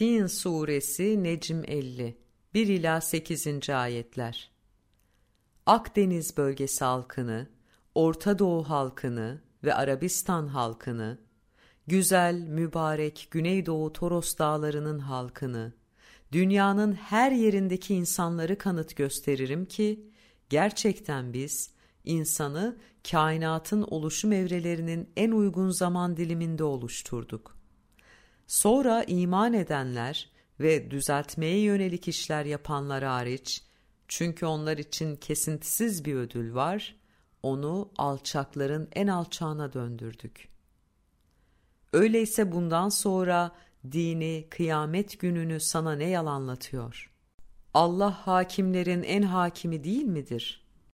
Tin Suresi Necm 50 1 ila 8. ayetler. Akdeniz bölgesi halkını, Orta Doğu halkını ve Arabistan halkını, güzel, mübarek Güneydoğu Toros dağlarının halkını, dünyanın her yerindeki insanları kanıt gösteririm ki, gerçekten biz, insanı kainatın oluşum evrelerinin en uygun zaman diliminde oluşturduk. Sonra iman edenler ve düzeltmeye yönelik işler yapanlar hariç, çünkü onlar için kesintisiz bir ödül var, onu alçakların en alçağına döndürdük. Öyleyse bundan sonra dini, kıyamet gününü sana ne yalanlatıyor? Allah hakimlerin en hakimi değil midir?''